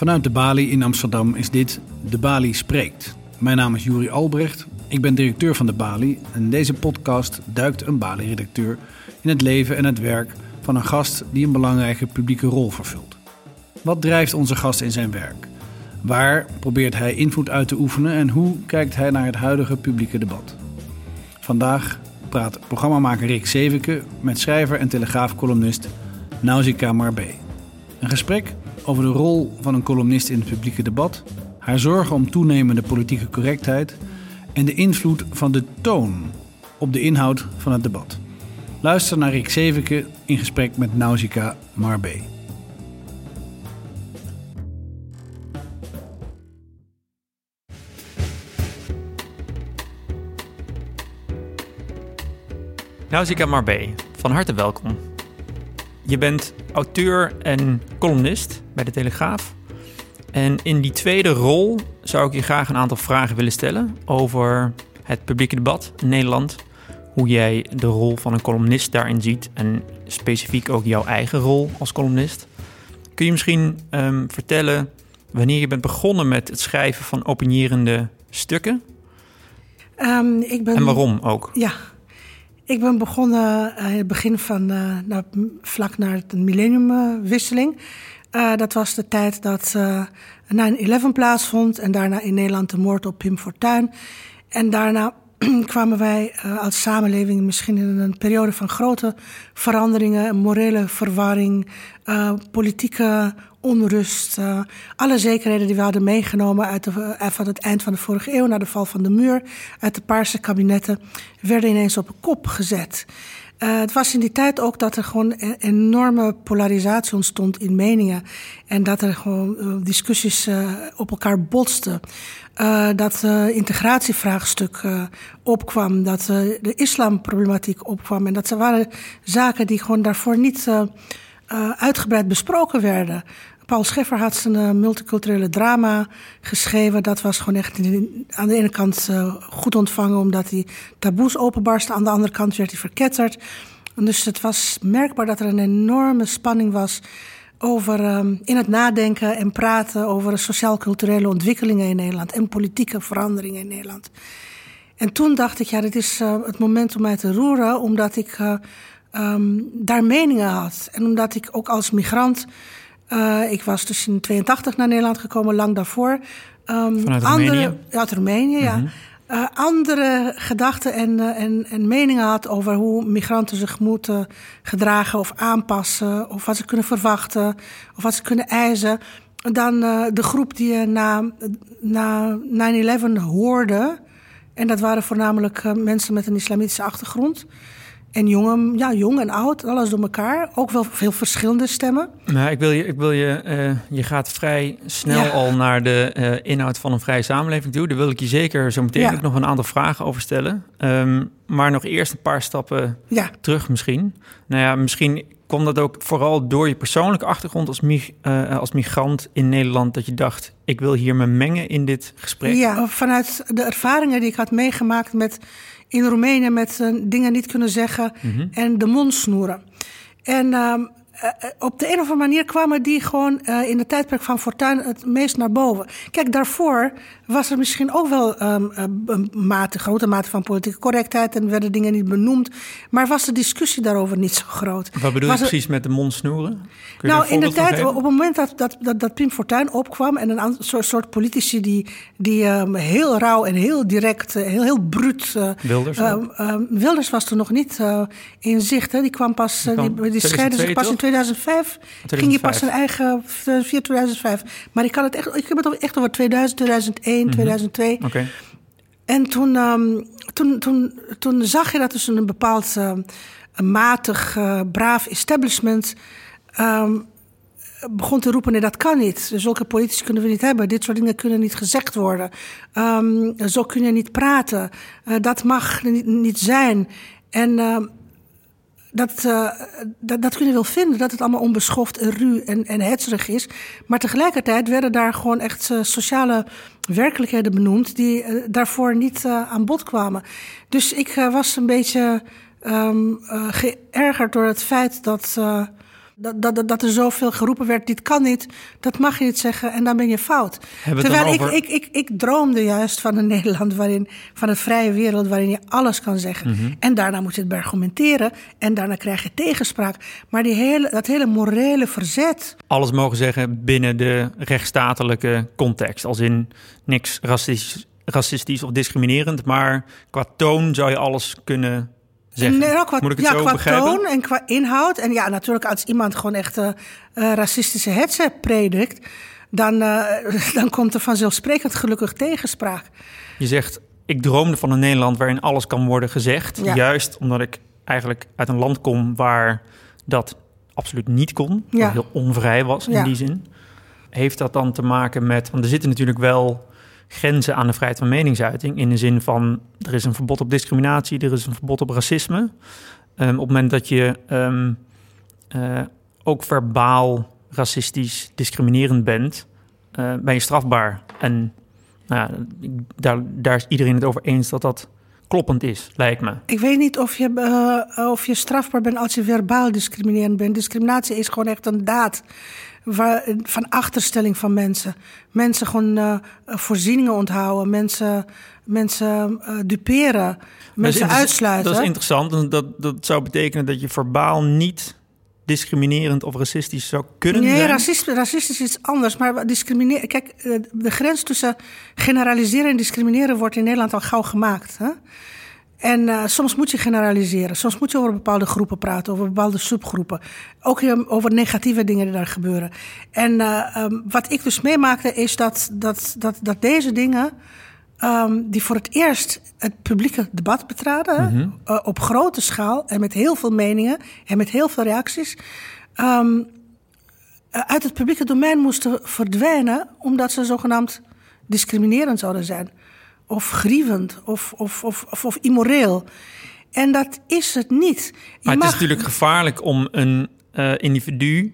Vanuit de Bali in Amsterdam is dit De Bali Spreekt. Mijn naam is Juri Albrecht, ik ben directeur van de Bali en deze podcast duikt een Bali-redacteur in het leven en het werk van een gast die een belangrijke publieke rol vervult. Wat drijft onze gast in zijn werk? Waar probeert hij invloed uit te oefenen en hoe kijkt hij naar het huidige publieke debat? Vandaag praat programmamaker Rick Zeveke met schrijver en telegraafcolumnist Nausicaa Marbe. Een gesprek over de rol van een columnist in het publieke debat, haar zorgen om toenemende politieke correctheid en de invloed van de toon op de inhoud van het debat. Luister naar Rick Zeveke in gesprek met Nausicaa Marbe. Nausicaa Marbe, van harte welkom. Je bent auteur en columnist bij de Telegraaf. En in die tweede rol zou ik je graag een aantal vragen willen stellen over het publieke debat in Nederland. Hoe jij de rol van een columnist daarin ziet en specifiek ook jouw eigen rol als columnist. Kun je misschien ehm, vertellen wanneer je bent begonnen met het schrijven van opinierende stukken? Um, ik ben, en waarom ook? Ja, ik ben begonnen uh, in het begin van, uh, nou, vlak na de millenniumwisseling. Uh, dat was de tijd dat 9-11 plaatsvond en daarna in Nederland de moord op Pim Fortuyn. En daarna kwamen wij als samenleving misschien in een periode van grote veranderingen, morele verwarring, politieke onrust. Uh, alle zekerheden die we hadden meegenomen uit de, van het eind van de vorige eeuw, na de val van de muur, uit de Paarse kabinetten, werden ineens op een kop gezet. Uh, het was in die tijd ook dat er gewoon een enorme polarisatie ontstond in meningen. En dat er gewoon uh, discussies uh, op elkaar botsten. dat integratievraagstuk opkwam. Dat de islamproblematiek opkwam. En dat waren zaken die gewoon daarvoor niet uitgebreid besproken werden. Paul Scheffer had zijn uh, multiculturele drama geschreven. Dat was gewoon echt aan de ene kant uh, goed ontvangen omdat hij taboes openbarstte. Aan de andere kant werd hij verketterd. Dus het was merkbaar dat er een enorme spanning was over um, in het nadenken en praten over sociaal-culturele ontwikkelingen in Nederland en politieke veranderingen in Nederland. En toen dacht ik, ja, dit is uh, het moment om mij te roeren, omdat ik um, daar meningen had. En omdat ik ook als migrant uh, ik was dus in 82 naar Nederland gekomen, lang daarvoor. Um, Vanuit andere, Roemenië? Uit Roemenië, ja. Uh, andere gedachten en, uh, en, en meningen had over hoe migranten zich moeten gedragen of aanpassen, of wat ze kunnen verwachten, of wat ze kunnen eisen, dan de groep die je na, na 9-11 hoorde. En dat waren voornamelijk mensen met een islamitische achtergrond. En jong, ja, jong en oud, alles door elkaar. Ook wel veel verschillende stemmen. Nou, ik wil je, ik wil je, uh, je gaat vrij snel ja. al naar de uh, inhoud van een vrije samenleving toe. Daar wil ik je zeker zo meteen ja. ook nog een aantal vragen over stellen. Um, maar nog eerst een paar stappen ja. terug misschien. Nou ja, misschien kwam dat ook vooral door je persoonlijke achtergrond als, mig uh, als migrant in Nederland... dat je dacht, ik wil hier me mengen in dit gesprek? Ja, vanuit de ervaringen die ik had meegemaakt met in Roemenië met dingen niet kunnen zeggen mm -hmm. en de mond snoeren. En uh, op de een of andere manier kwamen die gewoon uh, in de tijdperk van Fortuin het meest naar boven. Kijk, daarvoor was er misschien ook wel um, een mate, grote mate van politieke correctheid en werden dingen niet benoemd. Maar was de discussie daarover niet zo groot. Wat bedoel je precies met de mond snoeren? nou, in de tijd, op het moment dat, dat, dat, dat Pim Fortuyn opkwam en een soort, soort politici die, die um, heel rauw en heel direct, uh, heel, heel bruut. Uh, Wilders? Uh, Wilders was er nog niet in zicht. Hè. Die kwam pas, die, die scheidde zich pas in 2005. 2005. Ging hij pas zijn eigen, via 2005. Maar ik, kan het echt, ik heb het echt over 2000, 2001. 2002. Mm okay. En toen, um, toen, toen, toen zag je dat dus een bepaald uh, een matig, uh, braaf establishment um, begon te roepen: nee, dat kan niet. Zulke politici kunnen we niet hebben. Dit soort dingen kunnen niet gezegd worden. Um, zo kun je niet praten. Uh, dat mag niet, niet zijn. En dat, uh, dat, dat kun je wel vinden, dat het allemaal onbeschoft en ruw en, en hetzerig is. Maar tegelijkertijd werden daar gewoon echt uh, sociale werkelijkheden benoemd die uh, daarvoor niet aan bod kwamen. Dus ik was een beetje um, geërgerd door het feit dat, Dat, dat, dat er zoveel geroepen werd, dit kan niet, dat mag je niet zeggen en dan ben je fout. Hebben Terwijl ik, ik, ik, ik droomde juist van een Nederland waarin, van een vrije wereld waarin je alles kan zeggen. Mhm. En daarna moet je het beargumenteren en daarna krijg je tegenspraak. Maar die hele, dat hele morele verzet, alles mogen zeggen binnen de rechtsstatelijke context. Als in niks racistisch, racistisch of discriminerend, maar qua toon zou je alles kunnen zeggen. Nee, nou, qua, Moet ik het ja, zo qua begrijpen? toon en qua inhoud. En ja, natuurlijk als iemand gewoon echt eh, eh, racistische hetze predikt... Dan, eh, dan komt er vanzelfsprekend gelukkig tegenspraak. Je zegt, ik droomde van een Nederland waarin alles kan worden gezegd. Ja. Juist omdat ik eigenlijk uit een land kom waar dat absoluut niet kon. Ja. Heel onvrij was in Ja. die zin. Heeft dat dan te maken met... Want er zitten natuurlijk wel grenzen aan de vrijheid van meningsuiting. In de zin van, er is een verbod op discriminatie, er is een verbod op racisme. Ehm, op het moment dat je ehm, eh, ook verbaal racistisch discriminerend bent... eh, ben je strafbaar. En nou, daar, daar is iedereen het over eens dat dat kloppend is, lijkt me. Ik weet niet of je, eh, of je strafbaar bent als je verbaal discriminerend bent. Discriminatie is gewoon echt een daad van achterstelling van mensen. Mensen gewoon eh, voorzieningen onthouden, mensen, mensen eh, duperen, Dat is mensen inter- uitsluiten. Dat is interessant. Dat, dat zou betekenen dat je verbaal niet discriminerend of racistisch zou kunnen Nee, zijn. racist, racistisch is iets anders. Maar discrimineren. Kijk, eh, de grens tussen generaliseren en discrimineren wordt in Nederland al gauw gemaakt. Hè? En eh, soms moet je generaliseren. Soms moet je over bepaalde groepen praten, over bepaalde subgroepen. Ook over negatieve dingen die daar gebeuren. En eh, ehm, wat ik dus meemaakte is dat, dat, dat, dat deze dingen. ehm, die voor het eerst het publieke debat betraden. hè, eh, op grote schaal en met heel veel meningen en met heel veel reacties. ehm, eh, uit het publieke domein moesten verdwijnen omdat ze zogenaamd discriminerend zouden zijn. Of grievend of, of, of, of, of immoreel. En dat is het niet. Je Maar het mag- is natuurlijk gevaarlijk om een eh, individu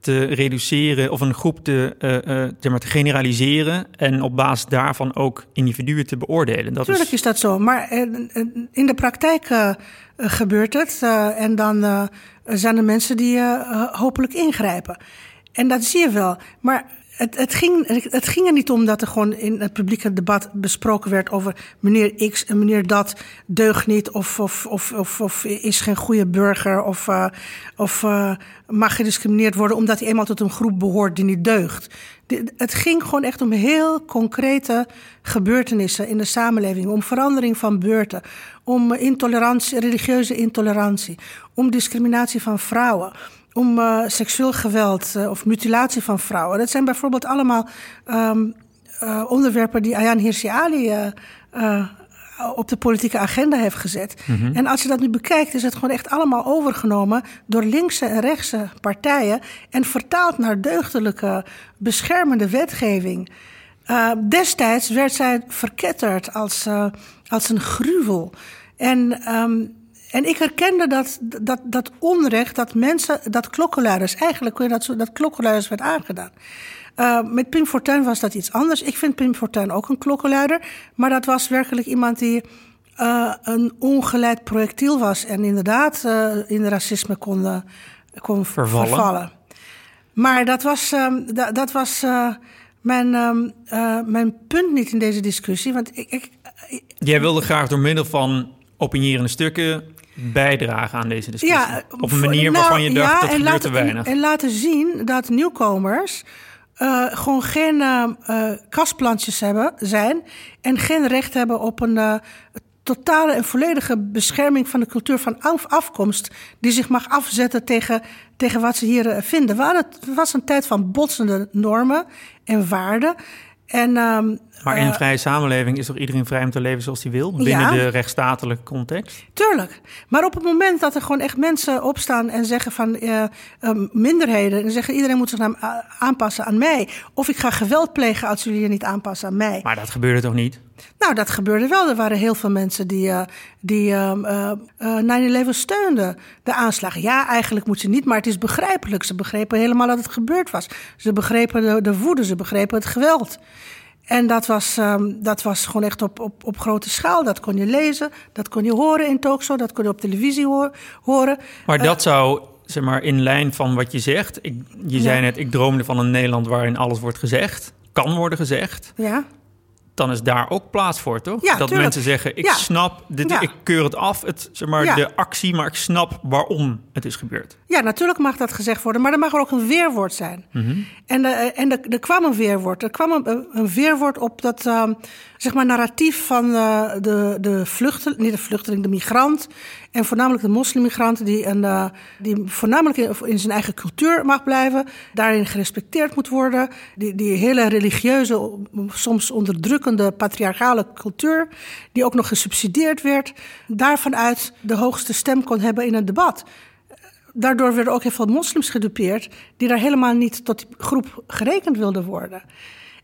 te reduceren of een groep te, zeg maar, te generaliseren en op basis daarvan ook individuen te beoordelen. Dat Natuurlijk is, is dat zo, maar in de praktijk gebeurt het. en dan zijn er mensen die hopelijk ingrijpen. En dat zie je wel. Maar het, het, ging, het ging er niet om dat er gewoon in het publieke debat besproken werd over meneer X en meneer dat deugt niet of, of, of, of, of is geen goede burger of, eh, of eh, mag gediscrimineerd worden omdat hij eenmaal tot een groep behoort die niet deugt. Het ging gewoon echt om heel concrete gebeurtenissen in de samenleving, om verandering van beurten, om intolerantie, religieuze intolerantie, om discriminatie van vrouwen om eh, seksueel geweld eh, of mutilatie van vrouwen. Dat zijn bijvoorbeeld allemaal ehm, eh, onderwerpen die Ayaan Hirsi Ali op de politieke agenda heeft gezet. En als je dat nu bekijkt, is het gewoon echt allemaal overgenomen door linkse en rechtse partijen en vertaald naar deugdelijke, beschermende wetgeving. Destijds werd zij verketterd als, als een gruwel. En, ehm, en ik herkende dat, dat, dat onrecht, dat mensen, dat klokkenluiders, eigenlijk kun je dat zo, dat klokkenluiders werd aangedaan. Uh, met Pim Fortuyn was dat iets anders. Ik vind Pim Fortuyn ook een klokkenluider. Maar dat was werkelijk iemand die uh, een ongeleid projectiel was. En inderdaad uh, in racisme kon, kon Vervallen. vervallen. Maar dat was, um, dat, dat was mijn, um, mijn punt niet in deze discussie. Want ik, ik... Jij wilde graag door middel van opinierende stukken bijdragen aan deze discussie. Ja, Op een manier waarvan nou, je dacht, ja, dat gebeurt laten, te weinig. En, en, laten zien dat nieuwkomers uh, gewoon geen uh, kastplantjes hebben, zijn... en geen recht hebben op een totale en volledige bescherming van de cultuur van af, afkomst... die zich mag afzetten tegen, tegen wat ze hier eh, vinden. Het was een tijd van botsende normen en waarden... En, um, maar in een vrije samenleving is toch iedereen vrij om te leven zoals hij wil? Binnen ja, de rechtsstatelijke context? Tuurlijk. Maar op het moment dat er gewoon echt mensen opstaan en zeggen van uh, um, minderheden... en zeggen iedereen moet zich aanpassen aan mij... of ik ga geweld plegen als jullie je niet aanpassen aan mij. Maar dat gebeurde toch niet? Nou, dat gebeurde wel. Er waren heel veel mensen die, uh, die uh, 9-11 steunden, de aanslagen. Ja, eigenlijk moet je niet, maar het is begrijpelijk. Ze begrepen helemaal dat het gebeurd was. Ze begrepen de, de woede, ze begrepen het geweld. En dat was, um, dat was gewoon echt op, op, op grote schaal. Dat kon je lezen, dat kon je horen in talkshow, dat kon je op televisie hoor, horen. Maar dat zou zeg maar, in lijn van wat je zegt. Ik, je zei net, ik droomde van een Nederland waarin alles wordt gezegd. Kan worden gezegd. Ja. Dan is daar ook plaats voor, toch? Ja, dat tuurlijk. mensen zeggen, ik Ja. snap, dit, Ja. ik keur het af, het, zeg maar, de actie, maar ik snap waarom het is gebeurd. Ja, natuurlijk mag dat gezegd worden, maar er mag er ook een weerwoord zijn. En, eh, en er, er kwam een weerwoord. Er kwam een, een weerwoord op dat ehm, zeg maar narratief van eh, de, de vluchteling, niet de vluchteling, de migrant. En voornamelijk de moslimmigrant, die, een, eh, die voornamelijk in, zijn eigen cultuur mag blijven, daarin gerespecteerd moet worden. Die, die hele religieuze, soms onderdrukkende patriarchale cultuur, die ook nog gesubsidieerd werd, daarvan uit de hoogste stem kon hebben in een debat. Daardoor werden ook heel veel moslims gedupeerd die daar helemaal niet tot die groep gerekend wilden worden.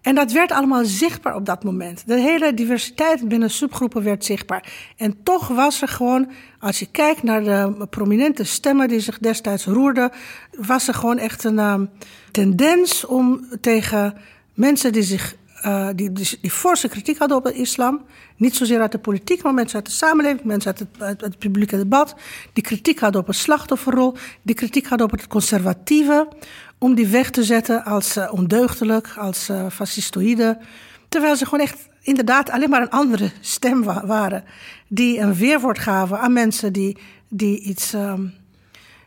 En dat werd allemaal zichtbaar op dat moment. De hele diversiteit binnen subgroepen werd zichtbaar. En toch was er gewoon, als je kijkt naar de prominente stemmen die zich destijds roerden, was er gewoon echt een ehm, tendens om tegen mensen die zich eh, die, die, forse kritiek hadden op de islam. Niet zozeer uit de politiek, maar mensen uit de samenleving, mensen uit het, uit het publieke debat. Die kritiek hadden op een slachtofferrol, die kritiek hadden op het conservatieve. Om die weg te zetten als eh, ondeugdelijk, als eh, fascistoïde. Terwijl ze gewoon echt inderdaad alleen maar een andere stem wa- waren. Die een weerwoord gaven aan mensen die, die iets. ehm,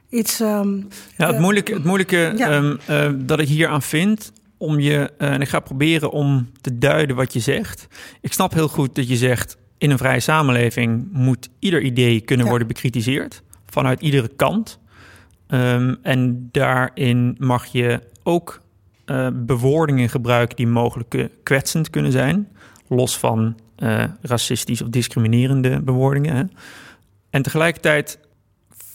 iets ehm, Ja, het eh, moeilijke, het moeilijke ja. ehm, eh, dat ik hier aan vind, om je, en ik ga proberen om te duiden wat je zegt. Ik snap heel goed dat je zegt, in een vrije samenleving moet ieder idee kunnen Ja. worden bekritiseerd, vanuit iedere kant. Ehm, en daarin mag je ook eh, bewoordingen gebruiken die mogelijk eh, kwetsend kunnen zijn, los van eh, racistisch of discriminerende bewoordingen. Hè. En tegelijkertijd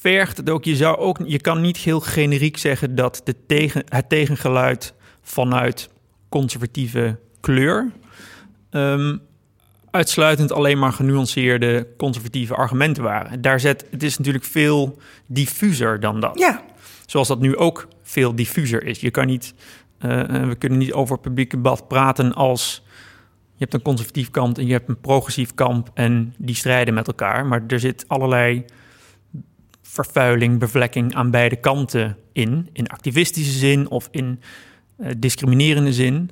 vergt het ook, je, zou ook, je kan niet heel generiek zeggen dat de tegen, het tegengeluid vanuit conservatieve kleur ehm, uitsluitend alleen maar genuanceerde conservatieve argumenten waren. Daar zet, het is natuurlijk veel diffuser dan dat. ja, Zoals dat nu ook veel diffuser is. Je kan niet, eh, we kunnen niet over publiek debat praten als je hebt een conservatief kamp en je hebt een progressief kamp en die strijden met elkaar. Maar er zit allerlei vervuiling, bevlekking aan beide kanten in. In activistische zin of in eh, discriminerende zin.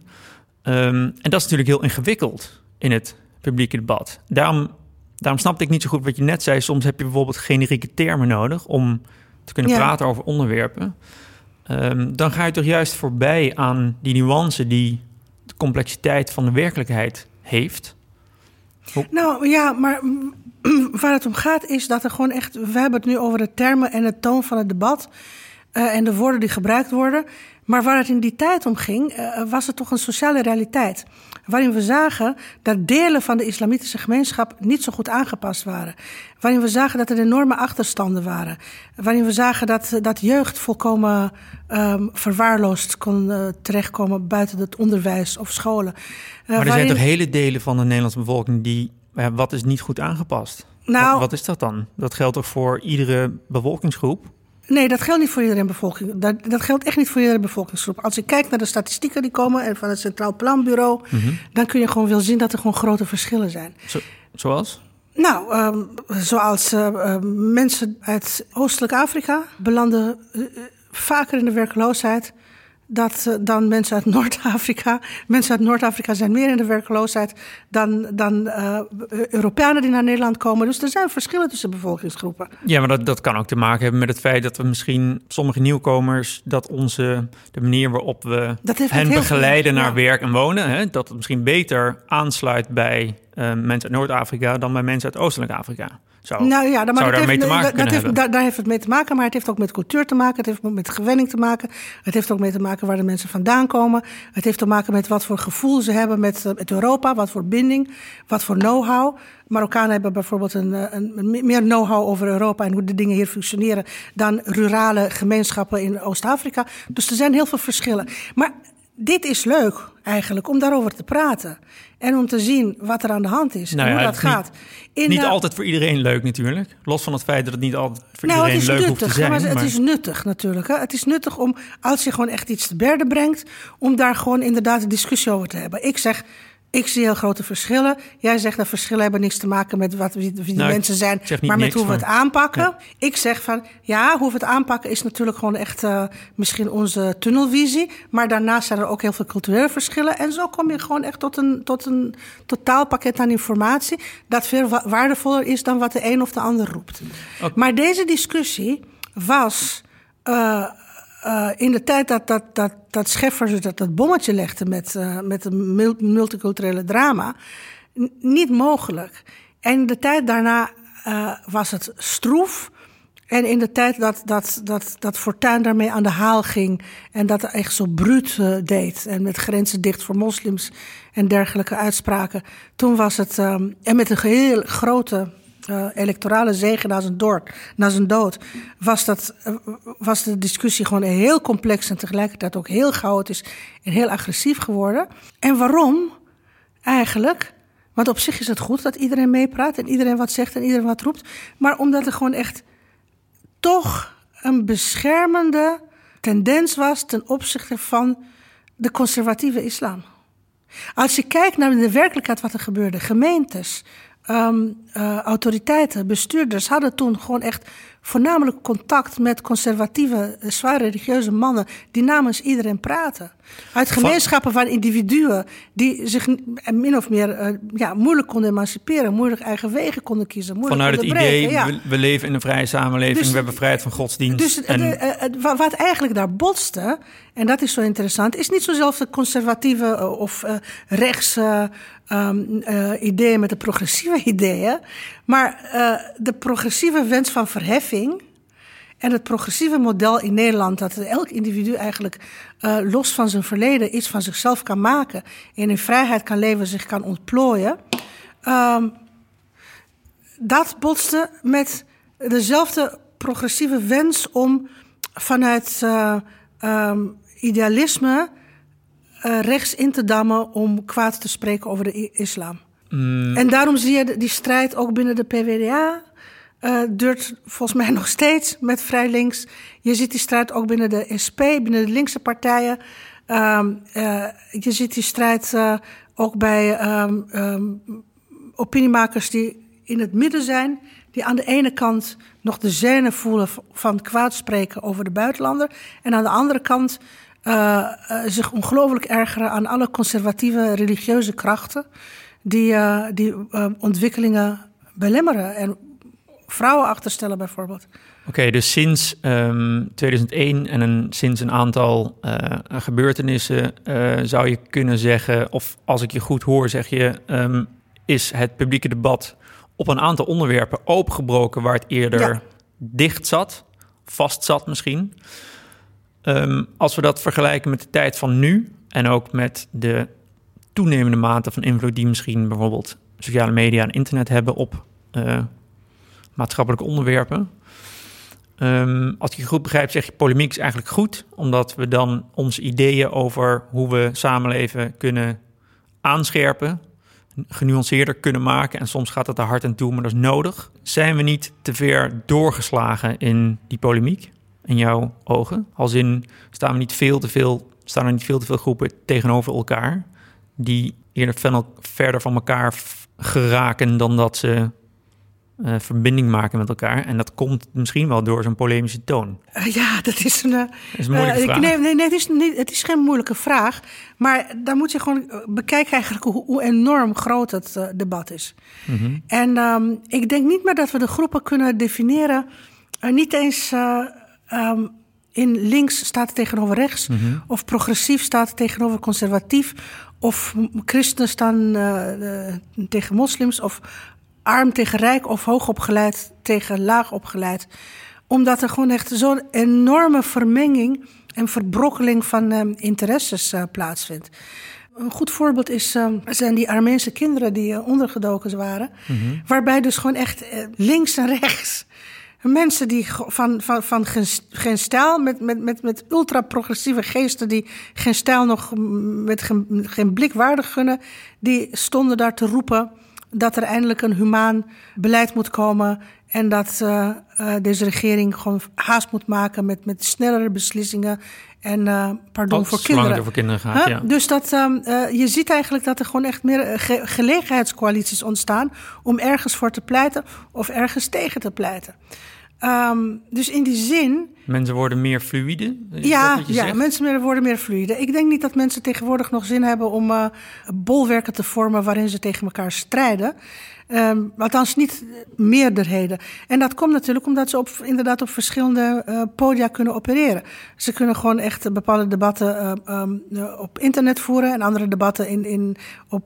Ehm, en dat is natuurlijk heel ingewikkeld in het publieke debat. Daarom, daarom snapte ik niet zo goed wat je net zei. Soms heb je bijvoorbeeld generieke termen nodig om te kunnen Ja. praten over onderwerpen. Ehm, dan ga je toch juist voorbij aan die nuance die de complexiteit van de werkelijkheid heeft. Nou ja, maar waar het om gaat is dat er gewoon echt. We hebben het nu over de termen en de toon van het debat. eh, en de woorden die gebruikt worden. Maar waar het in die tijd om ging, eh, was het toch een sociale realiteit. Waarin we zagen dat delen van de islamitische gemeenschap niet zo goed aangepast waren. Waarin we zagen dat er enorme achterstanden waren. Waarin we zagen dat, dat jeugd volkomen ehm, verwaarloosd kon eh, terechtkomen buiten het onderwijs of scholen. Eh, Maar er zijn toch hele delen van de Nederlandse bevolking die... eh, wat is niet goed aangepast? Nou- wat, wat is dat dan? Dat geldt toch voor iedere bevolkingsgroep? Nee, dat geldt niet voor iedere bevolking. Dat, dat geldt echt niet voor iedere bevolkingsgroep. Als ik kijk naar de statistieken die komen en van het Centraal Planbureau, dan kun je gewoon wel zien dat er gewoon grote verschillen zijn. Zo, zoals? Nou, ehm, zoals eh, eh, mensen uit Oostelijk Afrika belanden eh, eh, vaker in de werkloosheid dat, eh, dan mensen uit Noord-Afrika. Mensen uit Noord-Afrika zijn meer in de werkloosheid dan, dan eh, Europeanen die naar Nederland komen. Dus er zijn verschillen tussen bevolkingsgroepen. Ja, maar dat, dat kan ook te maken hebben met het feit dat we misschien sommige nieuwkomers, dat onze, de manier waarop we hen begeleiden veel- naar ja. werk en wonen, hè, dat het misschien beter aansluit bij eh, mensen uit Noord-Afrika dan bij mensen uit Oostelijk Afrika. Zou, Nou ja, maar zou dat daarmee heeft, te maken dat, heeft, daar, daar heeft het mee te maken, maar het heeft ook met cultuur te maken. Het heeft met gewenning te maken. Het heeft ook mee te maken waar de mensen vandaan komen. Het heeft te maken met wat voor gevoel ze hebben met, eh, met Europa, wat voor binding, wat voor know-how. Marokkanen hebben bijvoorbeeld een, eh, een, een meer know-how over Europa en hoe de dingen hier functioneren dan rurale gemeenschappen in Oost-Afrika. Dus er zijn heel veel verschillen. Maar dit is leuk eigenlijk om daarover te praten en om te zien wat er aan de hand is Nou en ja, hoe dat het gaat. Niet altijd voor iedereen leuk natuurlijk. Los van het feit dat het niet altijd voor nou, het iedereen leuk hoeft nuttig. te zijn. maar het maar- is nuttig natuurlijk. Hè. Het is nuttig om, als je gewoon echt iets te berden brengt, om daar gewoon inderdaad een discussie over te hebben. Ik zeg, Ik zie heel grote verschillen. Jij zegt dat verschillen hebben niks te maken met wat, wie, de Nou, mensen zijn, maar met hoe we het aanpakken. Ik zeg van ja, hoe we het aanpakken is natuurlijk gewoon echt eh, misschien onze tunnelvisie. Maar daarnaast zijn er ook heel veel culturele verschillen. En zo kom je gewoon echt tot een, tot een totaalpakket aan informatie. dat veel wa- waardevoller is dan wat de een of de ander roept. Maar deze discussie was. eh, eh, in de tijd dat, dat, dat, dat Scheffers dat, dat bommetje legde met, eh, met een mul- multiculturele drama, niet mogelijk. En de tijd daarna eh, was het stroef. En in de tijd dat, dat, dat, dat Fortuyn daarmee aan de haal ging en dat echt zo bruut deed en met grenzen dicht voor moslims en dergelijke uitspraken, toen was het, ehm, en met een heel grote eh, electorale zegen na zijn, dood, na zijn dood, was, dat, eh, was de discussie gewoon heel complex en tegelijkertijd ook heel chaotisch en heel agressief geworden. En waarom eigenlijk? Want op zich is het goed dat iedereen meepraat en iedereen wat zegt en iedereen wat roept. Maar omdat er gewoon echt toch een beschermende tendens was ten opzichte van de conservatieve islam. Als je kijkt naar de werkelijkheid wat er gebeurde, gemeentes, ehm, eh, autoriteiten, bestuurders hadden toen gewoon echt voornamelijk contact met conservatieve, eh, zwaar religieuze mannen die namens iedereen praten. Uit gemeenschappen van individuen die zich eh, min of meer ja, moeilijk konden emanciperen, moeilijk eigen wegen konden kiezen. moeilijk Vanuit het idee, ja. we, leven in een vrije samenleving, Dus- we hebben vrijheid van godsdienst. Dus en, de- wat eigenlijk daar botste, en dat is zo interessant, is niet zozelf de conservatieve of eh, rechts eh, ehm, eh, ideeën met de progressieve ideeën, maar eh, de progressieve wens van verheffing. En het progressieve model in Nederland, dat elk individu eigenlijk eh, los van zijn verleden iets van zichzelf kan maken en in vrijheid kan leven, zich kan ontplooien. ehm, dat botste met dezelfde progressieve wens om vanuit eh, ehm, idealisme eh, rechts in te dammen om kwaad te spreken over de islam. En daarom zie je die strijd ook binnen de PvdA. eh duurt volgens mij nog steeds met vrij links. Je ziet die strijd ook binnen de SP, binnen de linkse partijen. Ehm, eh, je ziet die strijd ook bij ehm, ehm, opiniemakers die in het midden zijn, die aan de ene kant nog de zenen voelen van kwaad spreken over de buitenlander, en aan de andere kant eh, eh, zich ongelooflijk ergeren aan alle conservatieve religieuze krachten die, eh, die ontwikkelingen belemmeren en vrouwen achterstellen bijvoorbeeld. Oké, dus sinds ehm, 2001 en een, sinds een aantal gebeurtenissen zou je kunnen zeggen, of als ik je goed hoor, zeg je, ehm, is het publieke debat op een aantal onderwerpen opengebroken waar het eerder Ja. dicht zat, vast zat misschien. Ehm, als we dat vergelijken met de tijd van nu en ook met de toenemende mate van invloed die misschien bijvoorbeeld sociale media en internet hebben op eh, maatschappelijke onderwerpen. Ehm, als ik je goed begrijp, zeg je polemiek is eigenlijk goed, omdat we dan onze ideeën over hoe we samenleven kunnen aanscherpen, genuanceerder kunnen maken. En soms gaat het er hard aan toe, maar dat is nodig. Zijn we niet te ver doorgeslagen in die polemiek, in jouw ogen? Als in, staan, we niet veel te veel, staan er niet veel te veel groepen tegenover elkaar, die eerder verder van elkaar geraken dan dat ze eh, verbinding maken met elkaar. En dat komt misschien wel door zo'n polemische toon. Eh, ja, dat is een. eh, Dat is een moeilijke vraag. Nee, nee, nee het, is niet, het is geen moeilijke vraag. Maar dan moet je gewoon bekijken eigenlijk hoe, hoe enorm groot het debat is. Mhm. En ehm, ik denk niet meer dat we de groepen kunnen definiëren. niet eens eh, ehm, in links staat tegenover rechts. Mhm. Of progressief staat tegenover conservatief. Of christenen staan eh, eh, tegen moslims. Of arm tegen rijk. Of hoogopgeleid tegen laagopgeleid. Omdat er gewoon echt zo'n enorme vermenging en verbrokkeling van eh, interesses eh, plaatsvindt. Een goed voorbeeld is, eh, zijn die Armeense kinderen die ondergedoken waren. Waarbij dus gewoon echt links en rechts mensen die van, van, van geen, geen stijl, met, met, met, met ultra-progressieve geesten die geen stijl nog met geen, geen blik waardig gunnen, die stonden daar te roepen dat er eindelijk een humaan beleid moet komen. En dat uh, uh, deze regering gewoon haast moet maken met, met snellere beslissingen. En uh, pardon voor kinderen. gaat, ja. Dus dat, um, je ziet eigenlijk dat er gewoon echt meer ge gelegenheidscoalities ontstaan om ergens voor te pleiten of ergens tegen te pleiten. Um, dus in die zin. Mensen worden meer fluïde? Ja, ja zegt? mensen worden meer fluïde. Ik denk niet dat mensen tegenwoordig nog zin hebben om uh, bolwerken te vormen waarin ze tegen elkaar strijden. Um, althans, niet meerderheden. En dat komt natuurlijk omdat ze op, inderdaad op verschillende uh, podia kunnen opereren. Ze kunnen gewoon echt bepaalde debatten uh, um, op internet voeren en andere debatten in, in, op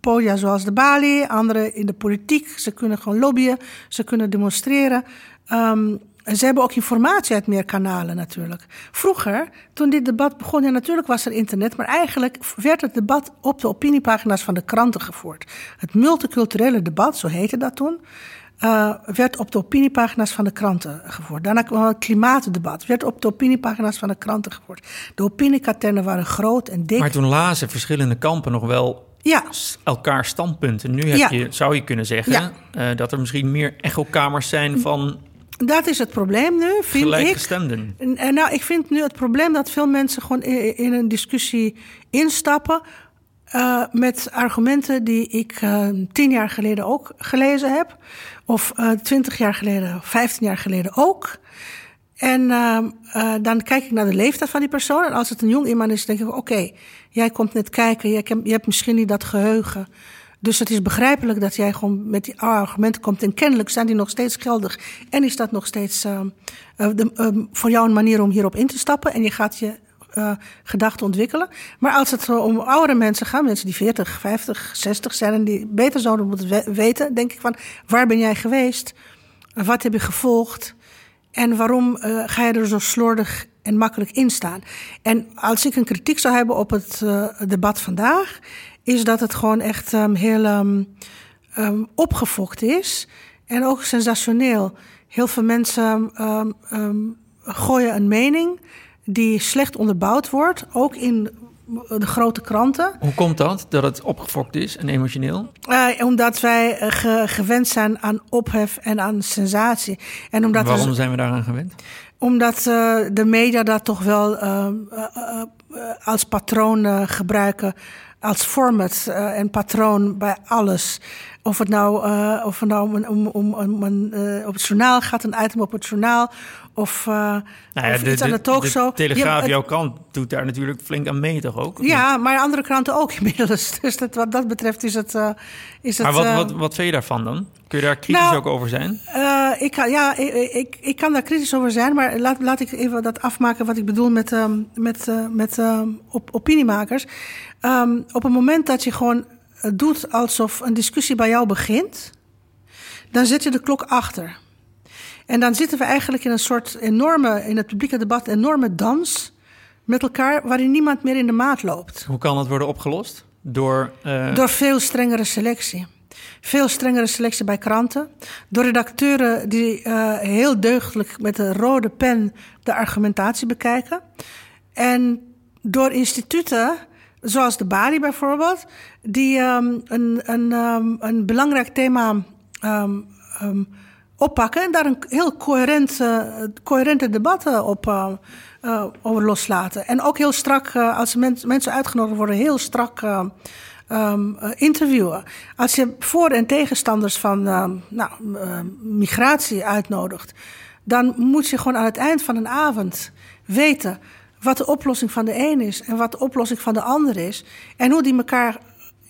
podia zoals de Bali, andere in de politiek. Ze kunnen gewoon lobbyen, ze kunnen demonstreren. Um, ze hebben ook informatie uit meer kanalen natuurlijk. Vroeger, toen dit debat begon, ja, natuurlijk was er internet, maar eigenlijk werd het debat op de opiniepagina's van de kranten gevoerd. Het multiculturele debat, zo heette dat toen, uh, werd op de opiniepagina's van de kranten gevoerd. Daarna kwam het klimaatdebat, werd op de opiniepagina's van de kranten gevoerd. De opiniekaternen waren groot en dik. Maar toen lazen verschillende kampen nog wel ja. elkaar standpunten. Nu heb Ja. je, zou je kunnen zeggen Ja. eh, dat er misschien meer echokamers zijn van Dat is het probleem nu, vind ik. gelijkgestemden. En, en nou, ik vind nu het probleem dat veel mensen gewoon in, een discussie instappen. Uh, met argumenten die ik uh, tien jaar geleden ook gelezen heb. Of uh, twintig jaar geleden, of vijftien jaar geleden ook. En uh, dan kijk ik naar de leeftijd van die persoon. En als het een jong iemand is, denk ik: oké, okay, jij komt net kijken. Hebt, je hebt misschien niet dat geheugen. Dus het is begrijpelijk dat jij gewoon met die argumenten komt. En kennelijk zijn die nog steeds geldig. En is dat nog steeds uh, de, uh, voor jou een manier om hierop in te stappen. En je gaat je gedachten ontwikkelen. Maar als het om oudere mensen gaat, mensen die 40, 50, 60 zijn en die beter zouden moeten we weten, denk ik van waar ben jij geweest? Wat heb je gevolgd? En waarom ga je er zo slordig en makkelijk in staan? En als ik een kritiek zou hebben op het debat vandaag, is dat het gewoon echt um, heel um, um, opgefokt is. En ook sensationeel. Heel veel mensen gooien een mening die slecht onderbouwd wordt, ook in de grote kranten. Hoe komt dat, dat het opgefokt is en emotioneel? Uh, omdat wij ge gewend zijn aan ophef en aan sensatie. En omdat Waarom er, zijn we daaraan gewend? Omdat uh, de media dat toch wel als patroon gebruiken, als format en patroon bij alles. Of het nou, uh, of het nou om, om, om, om een, uh, op het journaal gaat, een item op het journaal. Of, uh, nou ja, of de, iets aan de talkshow. De Telegraaf, Ja, jouw krant, doet daar natuurlijk flink aan mee, toch ook? Ja, maar andere kranten ook inmiddels. Dus dat, wat dat betreft is het. Uh, is het maar wat, uh, wat, wat vind je daarvan dan? Kun je daar kritisch nou, ook over zijn? Uh, ik, kan, ja, ik, ik, ik, kan daar kritisch over zijn, maar laat, laat ik even dat afmaken wat ik bedoel met, um, met, uh, met um, op, opiniemakers. Um, op het moment dat je gewoon doet alsof een discussie bij jou begint, dan zet je de klok achter. En dan zitten we eigenlijk in een soort enorme, in het publieke debat, enorme dans met elkaar, waarin niemand meer in de maat loopt. Hoe kan dat worden opgelost? Door, uh... Door veel strengere selectie. Veel strengere selectie bij kranten. Door redacteuren die uh, heel deugdelijk met een rode pen de argumentatie bekijken. En door instituten, zoals de Bali bijvoorbeeld, die um, een, een, um, een belangrijk thema um, oppakken en daar een heel coherent, uh, coherente debatten op uh, uh, over loslaten. En ook heel strak, als men, mensen uitgenodigd worden, heel strak um, interviewen. Als je voor- en tegenstanders van nou, migratie uitnodigt, dan moet je gewoon aan het eind van een avond weten wat de oplossing van de een is en wat de oplossing van de ander is. En hoe die elkaar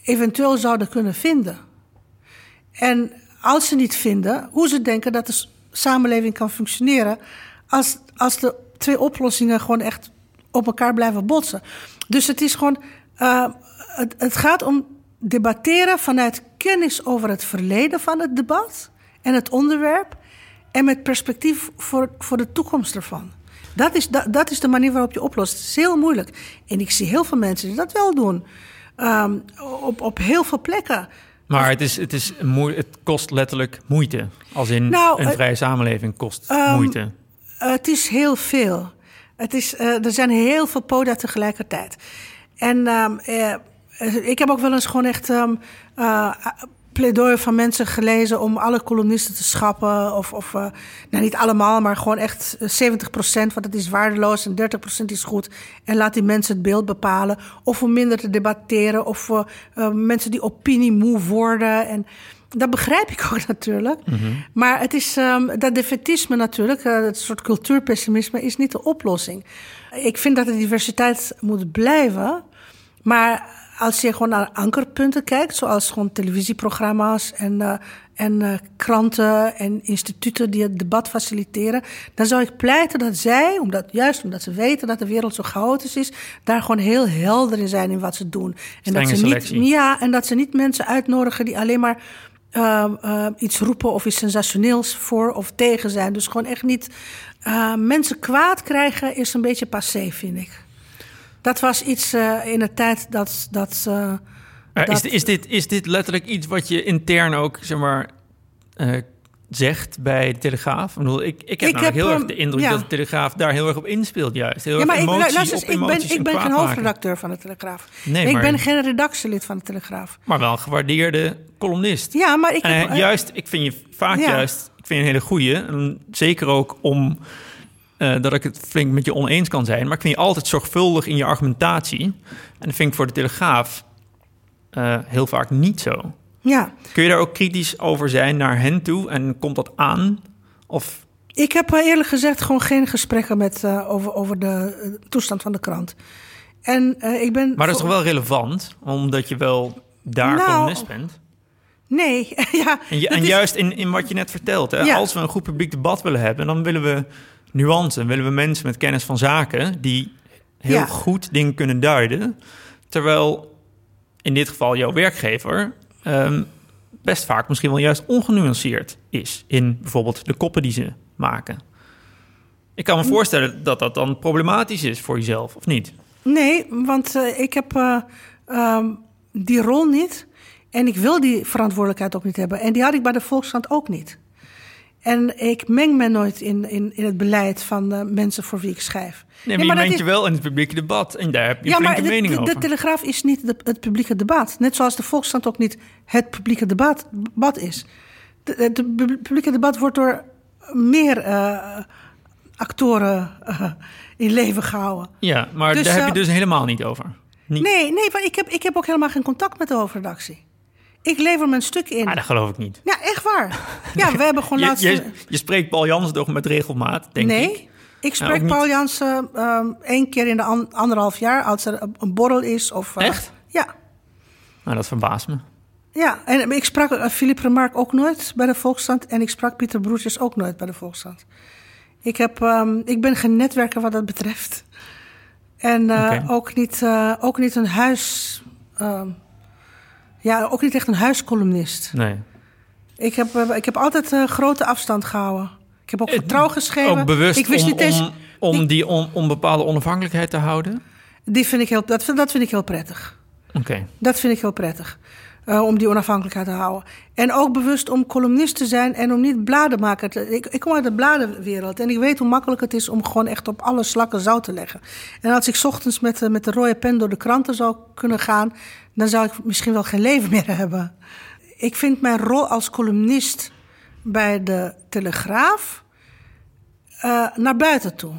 eventueel zouden kunnen vinden. En als ze niet vinden, hoe ze denken dat de samenleving kan functioneren als, als de twee oplossingen gewoon echt op elkaar blijven botsen. Dus het is gewoon, uh, het, het gaat om debatteren vanuit kennis over het verleden van het debat en het onderwerp en met perspectief voor, voor de toekomst ervan. Dat is, dat, dat is de manier waarop je oplost. Het is heel moeilijk. En ik zie heel veel mensen die dat wel doen. Um, op, op heel veel plekken. Maar het, is, het, is moe het kost letterlijk moeite. Als in nou, een vrije samenleving kost um, moeite. Het is heel veel. Het is, uh, er zijn heel veel podia tegelijkertijd. En um, uh, ik heb ook wel eens gewoon echt um, pleidooi van mensen gelezen om alle columnisten te schappen. Of, of uh, nou niet allemaal, maar gewoon echt 70 procent, want het is waardeloos en 30 procent is goed. En laat die mensen het beeld bepalen. Of om minder te debatteren, of uh, uh, mensen die opiniemoe worden. En dat begrijp ik ook natuurlijk. Mm -hmm. Maar het is um, dat defetisme natuurlijk, het soort cultuurpessimisme, is niet de oplossing. Ik vind dat de diversiteit moet blijven. Maar als je gewoon naar ankerpunten kijkt, zoals gewoon televisieprogramma's en, uh, en uh, kranten en instituten die het debat faciliteren, dan zou ik pleiten dat zij, omdat, juist omdat ze weten dat de wereld zo chaotisch is, daar gewoon heel helder in zijn in wat ze doen. En dat ze selectie. niet, ja, en dat ze niet mensen uitnodigen die alleen maar uh, uh, iets roepen of iets sensationeels voor of tegen zijn. Dus gewoon echt niet uh, mensen kwaad krijgen is een beetje passé, vind ik. Dat was iets uh, in de tijd dat. dat, uh, dat is, is, dit, is dit letterlijk iets wat je intern ook, zeg maar, uh, zegt bij de Telegraaf? Ik, bedoel, ik, ik heb Ik namelijk heb, heel erg de indruk ja. dat de Telegraaf daar heel erg op inspeelt, juist. Heel ja, erg maar ik, luister ik ben, ik en ben geen hoofdredacteur van de Telegraaf. Nee, ik maar- ben geen redactielid van de Telegraaf. Maar wel een gewaardeerde columnist. Ja, maar ik En heb. eh, juist, ik vind je vaak Ja. juist, ik vind je een hele goeie. En zeker ook om eh, dat ik het flink met je oneens kan zijn. Maar ik vind je altijd zorgvuldig in je argumentatie. En dat vind ik voor de Telegraaf eh, heel vaak niet zo. ja, Kun je daar ook kritisch over zijn naar hen toe? En komt dat aan? Of ik heb eh, eerlijk gezegd gewoon geen gesprekken met, uh, over, over de toestand van de krant. En ik ben. Maar dat is toch wel relevant, omdat je wel daar Nou, columnist bent. Nee, ja. En, en is- juist in, in wat je net vertelt, hè, Ja. als we een goed publiek debat willen hebben, dan willen we nuance, willen we mensen met kennis van zaken die heel Ja. goed dingen kunnen duiden. Terwijl in dit geval jouw werkgever ehm, best vaak misschien wel juist ongenuanceerd is in bijvoorbeeld de koppen die ze maken. Ik kan me voorstellen dat dat dan problematisch is voor jezelf, of niet? Nee, want uh, ik heb uh, um, die rol niet. En ik wil die verantwoordelijkheid ook niet hebben. En die had ik bij de Volkskrant ook niet. En ik meng me nooit in, in, in het beleid van uh, mensen voor wie ik schrijf. Nee, maar, maar je mengt je wel in het publieke debat en daar heb je ja, maar de, mening de, over. de Telegraaf is niet de, het publieke debat. Net zoals de Volkskrant ook niet het publieke debat, debat is. De- Het de, publieke debat wordt door meer uh, actoren uh, in leven gehouden. Ja, maar Dus, daar heb je dus helemaal niet over. Niet. Nee, nee, want ik heb, ik heb ook helemaal geen contact met de hoofdredactie. Ik lever mijn stuk in. Ah, dat geloof ik niet. Ja, echt waar. Ja, we hebben gewoon Je, laatst... je, je spreekt Paul Jansen toch met regelmaat, denk nee, ik? ik ook spreek. Paul Jansen um, één keer in de an- anderhalf jaar... als er een- borrel is of... uh, Echt? Ja. Nou, dat verbaast me. Ja, en ik sprak uh, Philippe Remarque ook nooit bij de Volksstand... en ik sprak Pieter Broertjes ook nooit bij de Volksstand. Ik, heb, um, ik ben geen netwerker wat dat betreft. En uh, Oké. ook, niet, ook niet een huis... um, ja, ook niet echt een huiscolumnist. Nee. Ik heb, uh, ik heb altijd uh, grote afstand gehouden. Ik heb ook Eh, vertrouw geschreven. Ook bewust ik wist om, niet eens, om, om ik- die on, onbepaalde onafhankelijkheid te houden? Die vind ik heel, dat, vind- dat vind ik heel prettig. Oké. Dat vind ik heel prettig. Uh, om die onafhankelijkheid te houden. En ook bewust om columnist te zijn en om niet bladenmaker te... Ik, ik kom uit de bladenwereld en ik weet hoe makkelijk het is... om gewoon echt op alle slakken zout te leggen. En als ik 's ochtends met, met de rode pen door de kranten zou kunnen gaan... dan zou ik misschien wel geen leven meer hebben. Ik vind mijn rol als columnist bij de Telegraaf... Uh, naar buiten toe.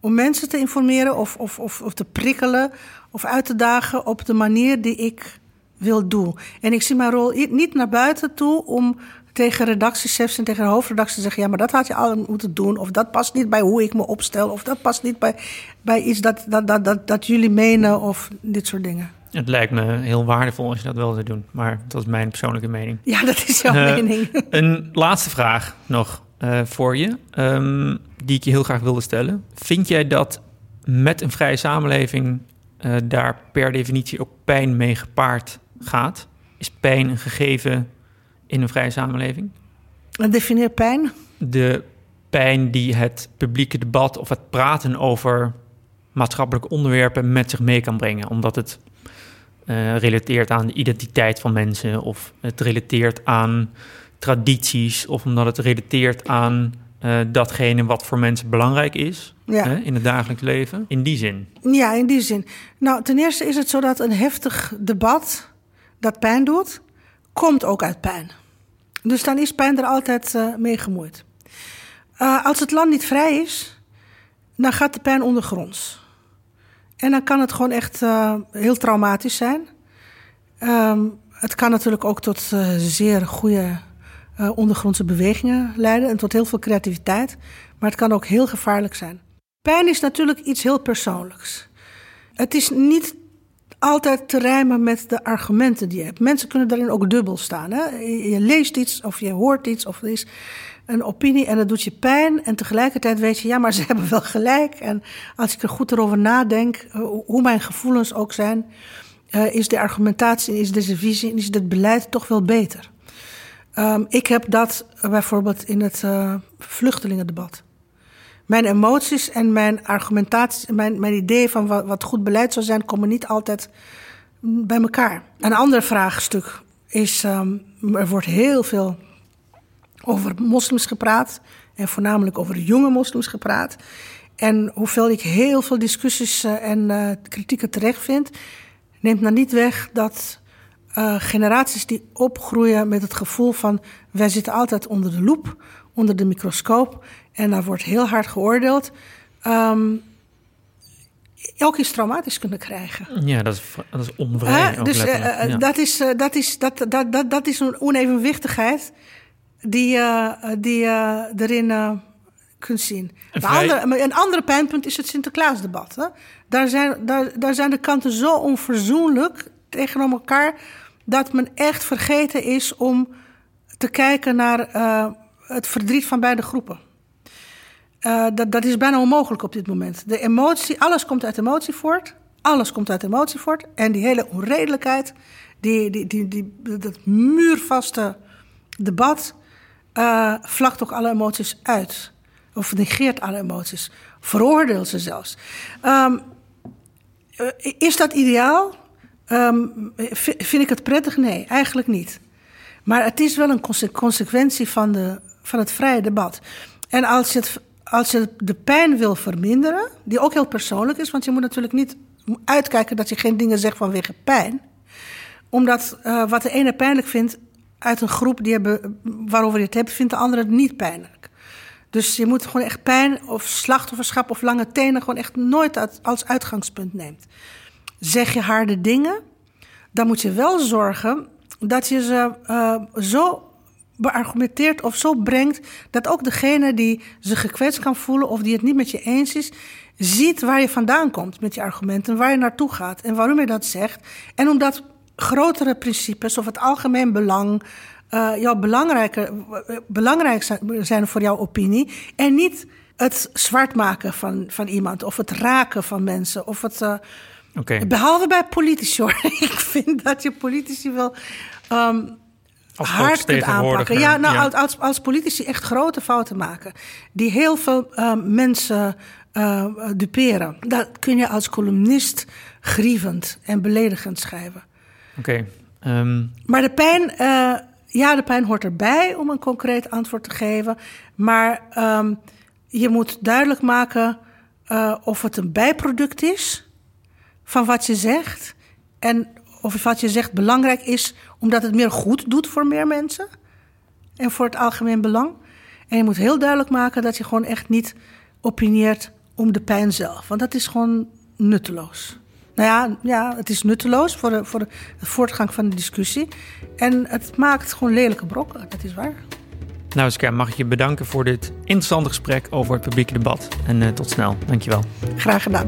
Om mensen te informeren of, of, of, of te prikkelen of uit te dagen op de manier die ik wil doen. En ik zie mijn rol niet naar buiten toe om tegen redactiechefs en tegen de hoofdredactie te zeggen: ja, maar dat had je al moeten doen. Of dat past niet bij hoe ik me opstel. Of dat past niet bij, bij iets dat, dat, dat, dat, dat jullie menen. Of dit soort dingen. Het lijkt me heel waardevol als je dat wel zou doen. Maar dat is mijn persoonlijke mening. Ja, dat is jouw Eh, mening. Een laatste vraag nog eh, voor je, ehm, die ik je heel graag wilde stellen. Vind jij dat met een vrije samenleving eh, daar per definitie ook pijn mee gepaard gaat? Is pijn een gegeven in een vrije samenleving? En defineer pijn. De pijn die het publieke debat of het praten over maatschappelijke onderwerpen met zich mee kan brengen, omdat het eh, relateert aan de identiteit van mensen of het relateert aan tradities of omdat het relateert aan eh, datgene wat voor mensen belangrijk is Ja. hè, in het dagelijks leven. In die zin. Ja, in die zin. Nou, ten eerste is het zo dat een heftig debat dat pijn doet, komt ook uit pijn. Dus dan is pijn er altijd uh, mee gemoeid. Uh, als het land niet vrij is, dan gaat de pijn ondergronds. En dan kan het gewoon echt uh, heel traumatisch zijn. Um, het kan natuurlijk ook tot zeer goede ondergrondse bewegingen leiden en tot heel veel creativiteit. Maar het kan ook heel gevaarlijk zijn. Pijn is natuurlijk iets heel persoonlijks. Het is niet altijd te rijmen met de argumenten die je hebt. Mensen kunnen daarin ook dubbel staan. Hè? Je leest iets of je hoort iets of er is een opinie en dat doet je pijn. En tegelijkertijd weet je, ja, maar ze hebben wel gelijk. En als ik er goed erover nadenk, eh, hoe mijn gevoelens ook zijn, uh, is de argumentatie, is deze visie, is het beleid toch wel beter. Um, ik heb dat bijvoorbeeld in het uh, vluchtelingendebat mijn emoties en mijn argumentatie, mijn, mijn idee van wat, wat goed beleid zou zijn, komen niet altijd bij elkaar. Een ander vraagstuk is: um, er wordt heel veel over moslims gepraat. En voornamelijk over jonge moslims gepraat. En hoeveel ik heel veel discussies uh, en uh, kritieken terecht vind, neemt dan niet weg dat uh, generaties die opgroeien met het gevoel van wij zitten altijd onder de loep, onder de microscoop. En daar wordt heel hard geoordeeld. Um, ook iets traumatisch kunnen krijgen. Ja, dat is, dat is onvrij. Uh, dus uh, ja. dat, is, dat, is, dat, dat, dat, dat is een onevenwichtigheid die, die je erin kunt zien. Een, andere, een andere pijnpunt is het Sinterklaasdebat. Hè? Daar, zijn, daar, daar zijn de kanten zo onverzoenlijk tegenover elkaar... dat men echt vergeten is om te kijken naar het verdriet van beide groepen. Uh, dat, dat is bijna onmogelijk op dit moment. De emotie, alles komt uit emotie voort. Alles komt uit emotie voort. En die hele onredelijkheid, die, die, die, die, dat muurvaste debat, uh, vlakt ook alle emoties uit. Of negeert alle emoties. Veroordeelt ze zelfs. Um, is dat ideaal? Um, vind ik het prettig? Nee, eigenlijk niet. Maar het is wel een consequentie van, de, van het vrije debat. En als je, het, als je de pijn wil verminderen, die ook heel persoonlijk is, want je moet natuurlijk niet uitkijken dat je geen dingen zegt vanwege pijn. Omdat uh, wat de ene pijnlijk vindt uit een groep die hebben, waarover je het hebt, vindt de andere het niet pijnlijk. Dus je moet gewoon echt pijn of slachtofferschap of lange tenen gewoon echt nooit als uitgangspunt neemt. Zeg je harde dingen, dan moet je wel zorgen dat je ze uh, zo beargumenteert of zo brengt dat ook degene die zich gekwetst kan voelen of die het niet met je eens is, ziet waar je vandaan komt met je argumenten, waar je naartoe gaat en waarom je dat zegt. En omdat grotere principes of het algemeen belang uh, jou belangrijker, belangrijk zijn voor jouw opinie en niet het zwart maken van, van iemand of het raken van mensen of het. Uh, Okay. Behalve bij politici hoor. Ik vind dat je politici wel um, als hard kunt aanpakken. Ja, nou, ja. Als, als politici echt grote fouten maken. Die heel veel uh, mensen uh, duperen. Dat kun je als columnist grievend en beledigend schrijven. Oké. Um... Maar de pijn, uh, ja, de pijn hoort erbij om een concreet antwoord te geven. Maar um, je moet duidelijk maken of het een bijproduct is van wat je zegt. En of wat je zegt belangrijk is omdat het meer goed doet voor meer mensen. En voor het algemeen belang. En je moet heel duidelijk maken dat je gewoon echt niet opinieert om de pijn zelf. Want dat is gewoon nutteloos. Nou ja, ja het is nutteloos voor de, voor de, voortgang van de discussie. En het maakt gewoon lelijke brokken, dat is waar. Nou, Ska, mag ik je bedanken voor dit interessante gesprek over het publieke debat. En uh, tot snel. Dankjewel. Graag gedaan.